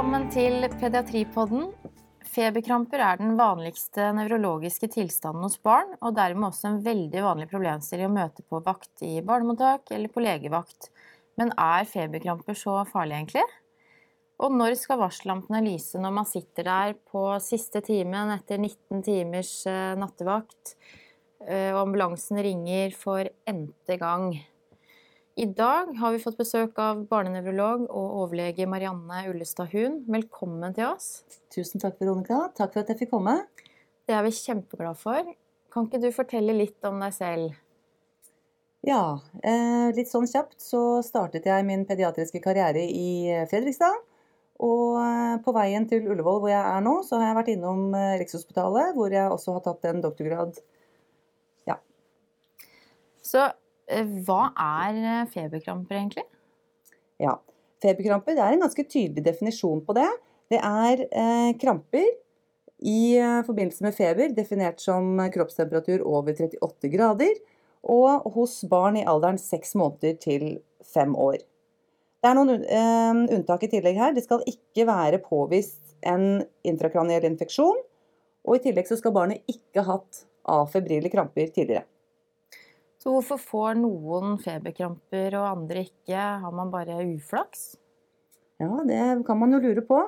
Velkommen til Pediatripodden. Feberkramper er den vanligste nevrologiske tilstanden hos barn, og dermed også en veldig vanlig problemstilling å møte på vakt i barnemottak eller på legevakt. Men er feberkramper så farlig, egentlig? Og når skal varsellampene lyse når man sitter der på siste timen etter 19 timers eh, nattevakt, eh, og ambulansen ringer for n-te gang? I dag har vi fått besøk av barnenevrolog og overlege Marianne Ullestad Hun. Velkommen til oss. Tusen takk, Veronica. Takk for at jeg fikk komme. Det er vi kjempeglade for. Kan ikke du fortelle litt om deg selv? Ja, eh, litt sånn kjapt så startet jeg min pediatriske karriere i Fredrikstad. Og eh, på veien til Ullevål, hvor jeg er nå, så har jeg vært innom eh, Rikshospitalet, hvor jeg også har tatt en doktorgrad. Ja. Så Eh, hva er eh, feberkramper, egentlig? Ja, Feberkramper det er en ganske tydelig definisjon på det. Det er eh, kramper i eh, forbindelse med feber, definert som kroppstemperatur over 38 grader, og hos barn i alderen 6 måneder til 5 år. Det er noen eh, unntak i tillegg her. Det skal ikke være påvist en intrakraniell infeksjon, og i tillegg så skal barnet ikke ha hatt afebrile kramper tidligere. Så hvorfor får noen feberkramper og andre ikke? Har man bare uflaks? Ja, det kan man jo lure på.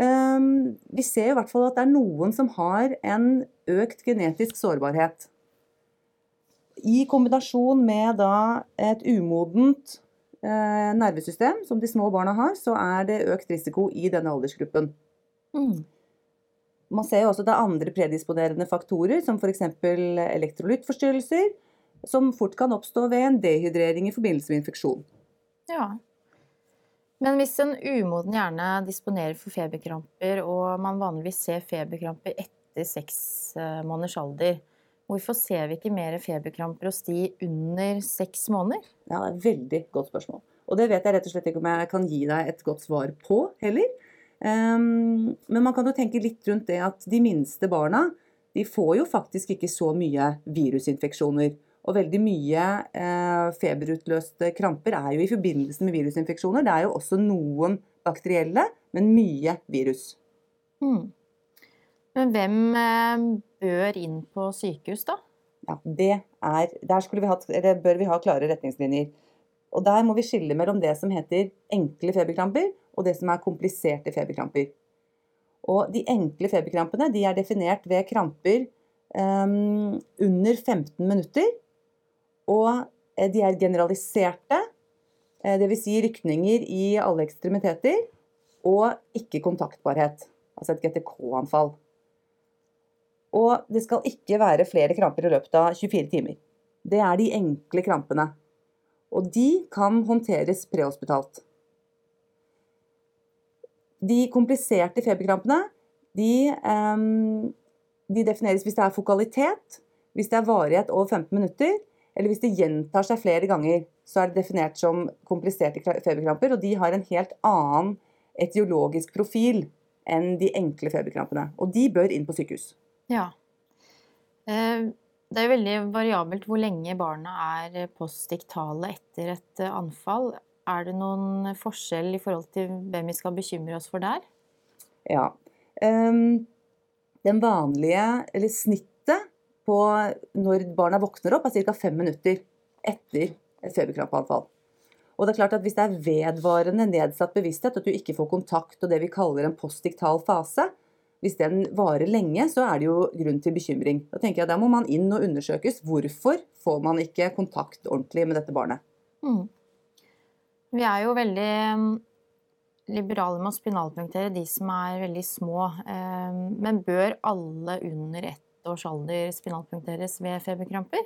Ehm, vi ser i hvert fall at det er noen som har en økt genetisk sårbarhet. I kombinasjon med et umodent eh, nervesystem, som de små barna har, så er det økt risiko i denne aldersgruppen. Mm. Man ser jo også at det er andre predisponerende faktorer, som f.eks. elektrolyttforstyrrelser, som fort kan oppstå ved en dehydrering i forbindelse med infeksjon. Ja. Men hvis en umoden hjerne disponerer for feberkramper, og man vanligvis ser feberkramper etter seks eh, måneders alder, hvorfor ser vi ikke mer feberkramper hos de under seks måneder? Ja, det er et veldig godt spørsmål. Og det vet jeg rett og slett ikke om jeg kan gi deg et godt svar på heller. Um, men man kan jo tenke litt rundt det at de minste barna de får jo faktisk ikke så mye virusinfeksjoner. Og veldig mye eh, feberutløste kramper er jo i forbindelse med virusinfeksjoner. Det er jo også noen bakterielle, men mye virus. Mm. Men hvem eh, bør inn på sykehus, da? Ja, det er, Der vi hatt, bør vi ha klare retningslinjer. Og Der må vi skille mellom det som heter enkle feberkramper, og det som er kompliserte feberkramper. Og De enkle feberkrampene de er definert ved kramper um, under 15 minutter og eh, de er generaliserte, eh, dvs. Si rykninger i alle ekstremiteter, og ikke kontaktbarhet, altså et GTK-anfall. Og det skal ikke være flere kramper i løpet av 24 timer. Det er de enkle krampene. Og de kan håndteres prehospitalt. De kompliserte feberkrampene de, um, de defineres hvis det er fokalitet, hvis det er varighet over 15 minutter, eller hvis det gjentar seg flere ganger, så er det definert som kompliserte feberkramper. Og de har en helt annen etiologisk profil enn de enkle feberkrampene. Og de bør inn på sykehus. Ja. Eh, det er veldig variabelt hvor lenge barna er postdiktale etter et eh, anfall. Er det noen forskjell i forhold til hvem vi skal bekymre oss for der? Ja. Ehm, den vanlige, eller snitt på når barna våkner opp, er ca. fem minutter etter et feberkrampeanfall. Og det er klart at Hvis det er vedvarende nedsatt bevissthet, at du ikke får kontakt og det vi kaller en postdiktal fase, hvis den varer lenge, så er det jo grunn til bekymring. Da tenker jeg Der må man inn og undersøkes. Hvorfor får man ikke kontakt ordentlig med dette barnet? Mm. Vi er jo veldig mm, liberale med å spinalpunktere de som er veldig små. Eh, men bør alle under ett års alder spinalpunkteres ved feberkramper?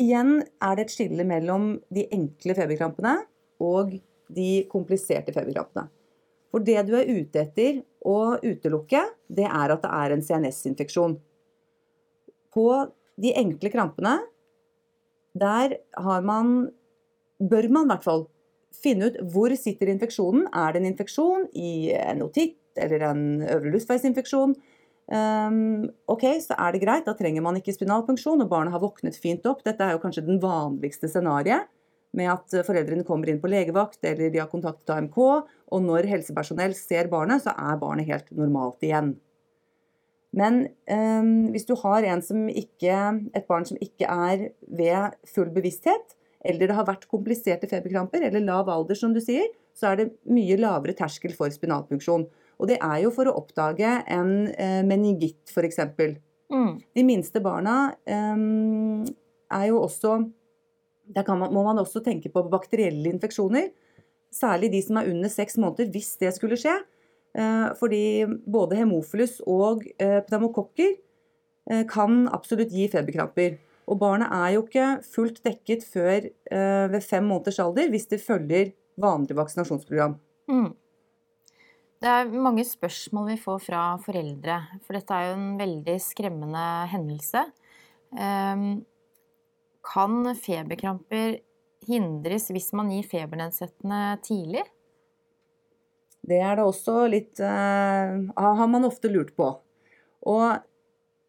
Igjen er det et skille mellom de enkle feberkrampene og de kompliserte feberkrampene. For det du er ute etter å utelukke, det er at det er en CNS-infeksjon. På de enkle krampene, der har man Bør man i hvert fall finne ut hvor sitter infeksjonen. Er det en infeksjon i en otitt eller en øvre luftveisinfeksjon? Um, ok, så er det greit, da trenger man ikke spinalpunksjon, og barnet har våknet fint opp. Dette er jo kanskje den vanligste scenarioet. med at foreldrene kommer inn på legevakt eller de har kontaktet AMK, og når helsepersonell ser barnet, så er barnet helt normalt igjen. Men um, hvis du har ikke, et barn som ikke er ved full bevissthet, eller det har vært kompliserte feberkramper, eller lav alder, som du sier, så er det mye lavere terskel for spinalfunksjon. Og det er jo for å oppdage en eh, meningitt, f.eks. Mm. De minste barna eh, er jo også Der man, må man også tenke på bakterielle infeksjoner. Særlig de som er under seks måneder, hvis det skulle skje. Eh, fordi både hemofilus og eh, pneumokokker eh, kan absolutt gi feberkramper. Og barnet er jo ikke fullt dekket før ved fem måneders alder hvis det følger vanlig vaksinasjonsprogram. Mm. Det er mange spørsmål vi får fra foreldre, for dette er jo en veldig skremmende hendelse. Ehm, kan feberkramper hindres hvis man gir febernedsettende tidlig? Det er det også litt uh, Har man ofte lurt på. Og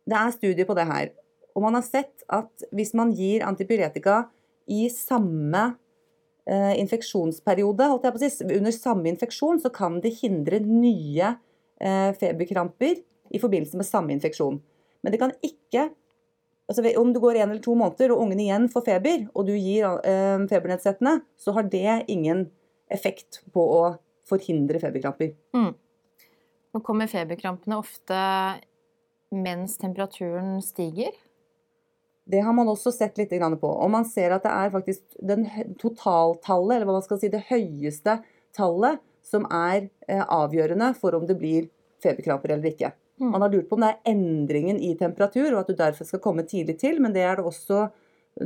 det er studier på det her. Og man har sett at hvis man gir antipyretika i samme eh, å si, under samme infeksjon, så kan det hindre nye eh, feberkramper i forbindelse med samme infeksjon. Men det kan ikke altså Om du går én eller to måneder og ungen igjen får feber, og du gir eh, febernedsettende, så har det ingen effekt på å forhindre feberkramper. Mm. Nå kommer feberkrampene ofte mens temperaturen stiger? Det har man også sett litt på. Og man ser at det er faktisk den totaltallet, eller hva man skal si, det høyeste tallet, som er eh, avgjørende for om det blir feberkramper eller ikke. Mm. Man har lurt på om det er endringen i temperatur, og at du derfor skal komme tidlig til, men det er det også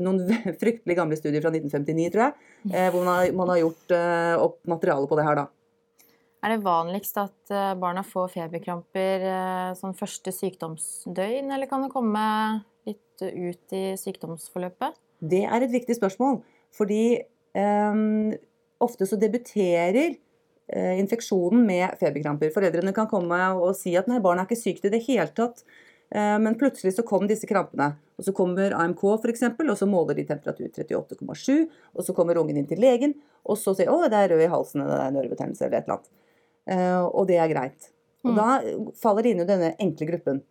noen fryktelig gamle studier fra 1959, tror jeg, eh, hvor man har, man har gjort eh, opp materiale på det her da. Er det vanligst at barna får feberkramper sånn første sykdomsdøgn, eller kan det komme litt ut i sykdomsforløpet? Det er et viktig spørsmål. Fordi um, ofte så debuterer uh, infeksjonen med feberkramper. Foreldrene kan komme og si at nei, barnet er ikke sykt i det hele tatt. Uh, men plutselig så kom disse krampene. Og så kommer AMK f.eks., og så måler de temperatur 38,7. Og så kommer ungen inn til legen, og så sier å, det er rød i halsen, det er nervebetennelse eller et eller annet. Uh, og det er greit. Og mm. da faller det inn i denne enkle gruppen.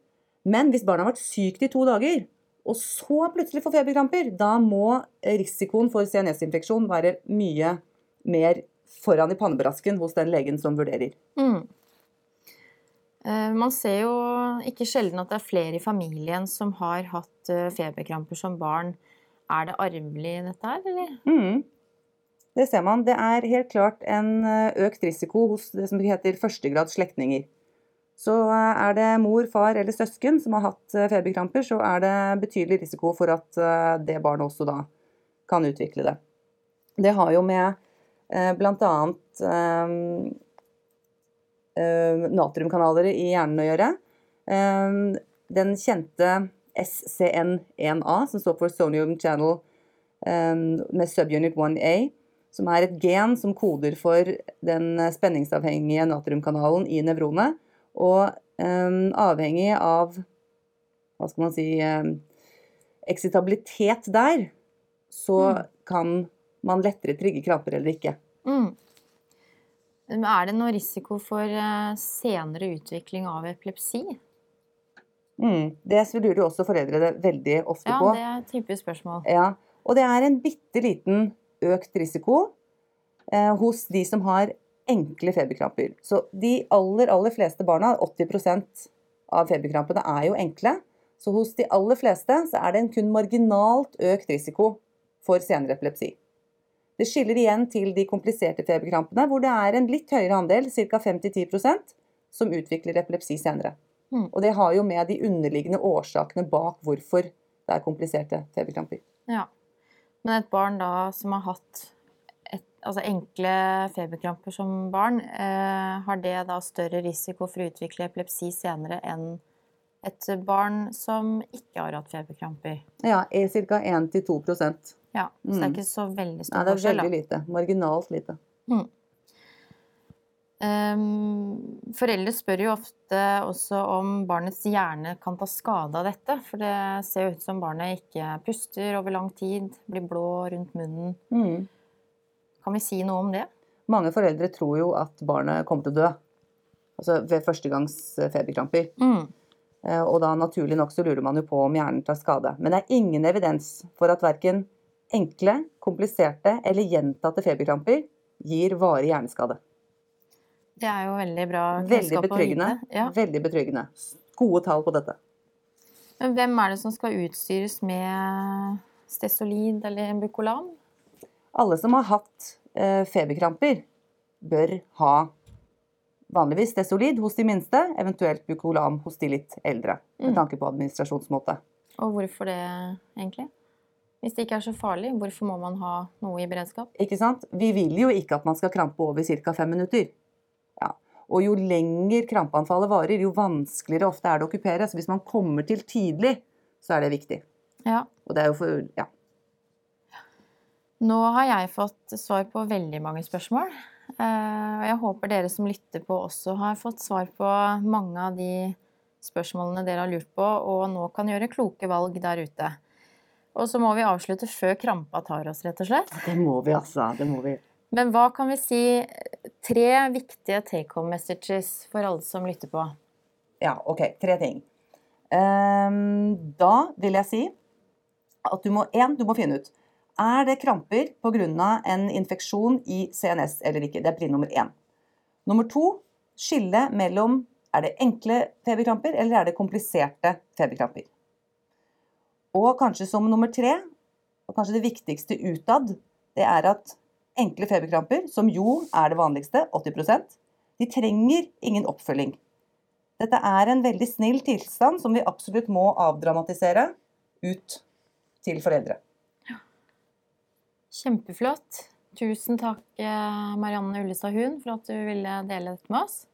Men hvis barnet har vært sykt i to dager, og så plutselig får feberkramper, da må risikoen for CNS-infeksjon være mye mer foran i pannebrasken hos den legen som vurderer. Mm. Eh, man ser jo ikke sjelden at det er flere i familien som har hatt eh, feberkramper som barn. Er det arvelig dette her, eller? Mm. Det ser man. Det er helt klart en eh, økt risiko hos det som heter førstegrads slektninger. Så eh, er det mor, far eller søsken som har hatt eh, feberkramper, så er det betydelig risiko for at eh, det barnet også da kan utvikle det. Det har jo med bl.a. natriumkanaler i hjernen å gjøre. Den kjente SCN1A, som står for Sonium Channel med subunit 1A, som er et gen som koder for den spenningsavhengige natriumkanalen i nevronet. Og um, avhengig av hva skal man si um, eksitabilitet der, så mm. kan man lettere trigge kramper eller ikke. Mm. Er det noe risiko for uh, senere utvikling av epilepsi? Mm. Det lurer også foreldre veldig ofte ja, på. Ja, det er et typisk spørsmål. Ja, Og det er en bitte liten økt risiko eh, hos de som har enkle feberkramper. Så de aller, aller fleste barna, 80% av feberkrampene, er jo enkle. Så hos de aller fleste så er det en kun marginalt økt risiko for senere epilepsi. Det skiller igjen til de kompliserte feberkrampene, hvor det er en litt høyere andel, ca. 5-10 som utvikler epilepsi senere. Mm. Og det har jo med de underliggende årsakene bak hvorfor det er kompliserte feberkramper. Ja. Men et barn da som har hatt altså enkle feberkramper som barn, eh, har det da større risiko for å utvikle epilepsi senere enn et barn som ikke har hatt feberkramper? Ja, ca. 1-2% Ja, Så det er mm. ikke så veldig stor forskjell? Nei, det er veldig lite. Marginalt lite. Mm. Um, foreldre spør jo ofte også om barnets hjerne kan ta skade av dette. For det ser jo ut som barnet ikke puster over lang tid, blir blå rundt munnen. Mm. Kan vi si noe om det? Mange foreldre tror jo at barnet kommer til å dø. Altså ved førstegangs eh, feberkramper. Mm. Eh, Og da naturlig nok så lurer man jo på om hjernen tar skade. Men det er ingen evidens for at verken enkle, kompliserte eller gjentatte feberkramper gir varig hjerneskade. Det er jo veldig bra Veldig kunnskap å vite. Ja. Veldig betryggende. Gode tall på dette. Men hvem er det som skal utstyres med stesolid eller bucolam? Alle som har hatt eh, feberkramper, bør ha vanligvis Desolid hos de minste, eventuelt Bucolam hos de litt eldre. Med Mm. tanke på administrasjonsmåte. Og hvorfor det, egentlig? Hvis det ikke er så farlig, hvorfor må man ha noe i beredskap? Ikke sant? Vi vil jo ikke at man skal krampe over ca. fem minutter. Ja. Og jo lenger krampeanfallet varer, jo vanskeligere ofte er det å okkupere. Så hvis man kommer til tidlig, så er det viktig. Ja. Og det er jo for Ja. Nå har jeg fått svar på veldig mange spørsmål. eh, Og jeg håper dere som lytter på også har fått svar på mange av de spørsmålene dere har lurt på, og nå kan gjøre kloke valg der ute. Og så må vi avslutte før krampa tar oss, rett og slett. Det må vi, altså. Det må vi. Men hva kan vi si tre viktige take home messages for alle som lytter på? Ja, OK. Tre ting. Ehm, da vil jeg si at du må én, du må finne ut er det kramper pga. en infeksjon i CNS eller ikke. Det er trinn nummer én. Nummer to skille mellom er det enkle feberkramper eller er det kompliserte feberkramper. Og kanskje som nummer tre, og kanskje det viktigste utad, det er at enkle feberkramper, som jo er det vanligste, 80% de trenger ingen oppfølging. Dette er en veldig snill tilstand som vi absolutt må avdramatisere ut til foreldre. Kjempeflott. Tusen takk, eh, Marianne Ullestad Hund, for at du ville dele dette med oss.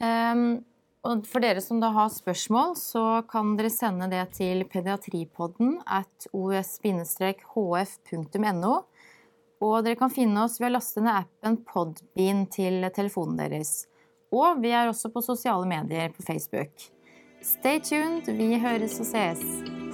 Ehm, og for dere som da har spørsmål, så kan dere sende det til pediatripodden at os-hf.no. Og dere kan finne oss ved å laste ned appen Podbean til telefonen deres. Og vi er også på sosiale medier på Facebook. Stay tuned, vi høres og ses.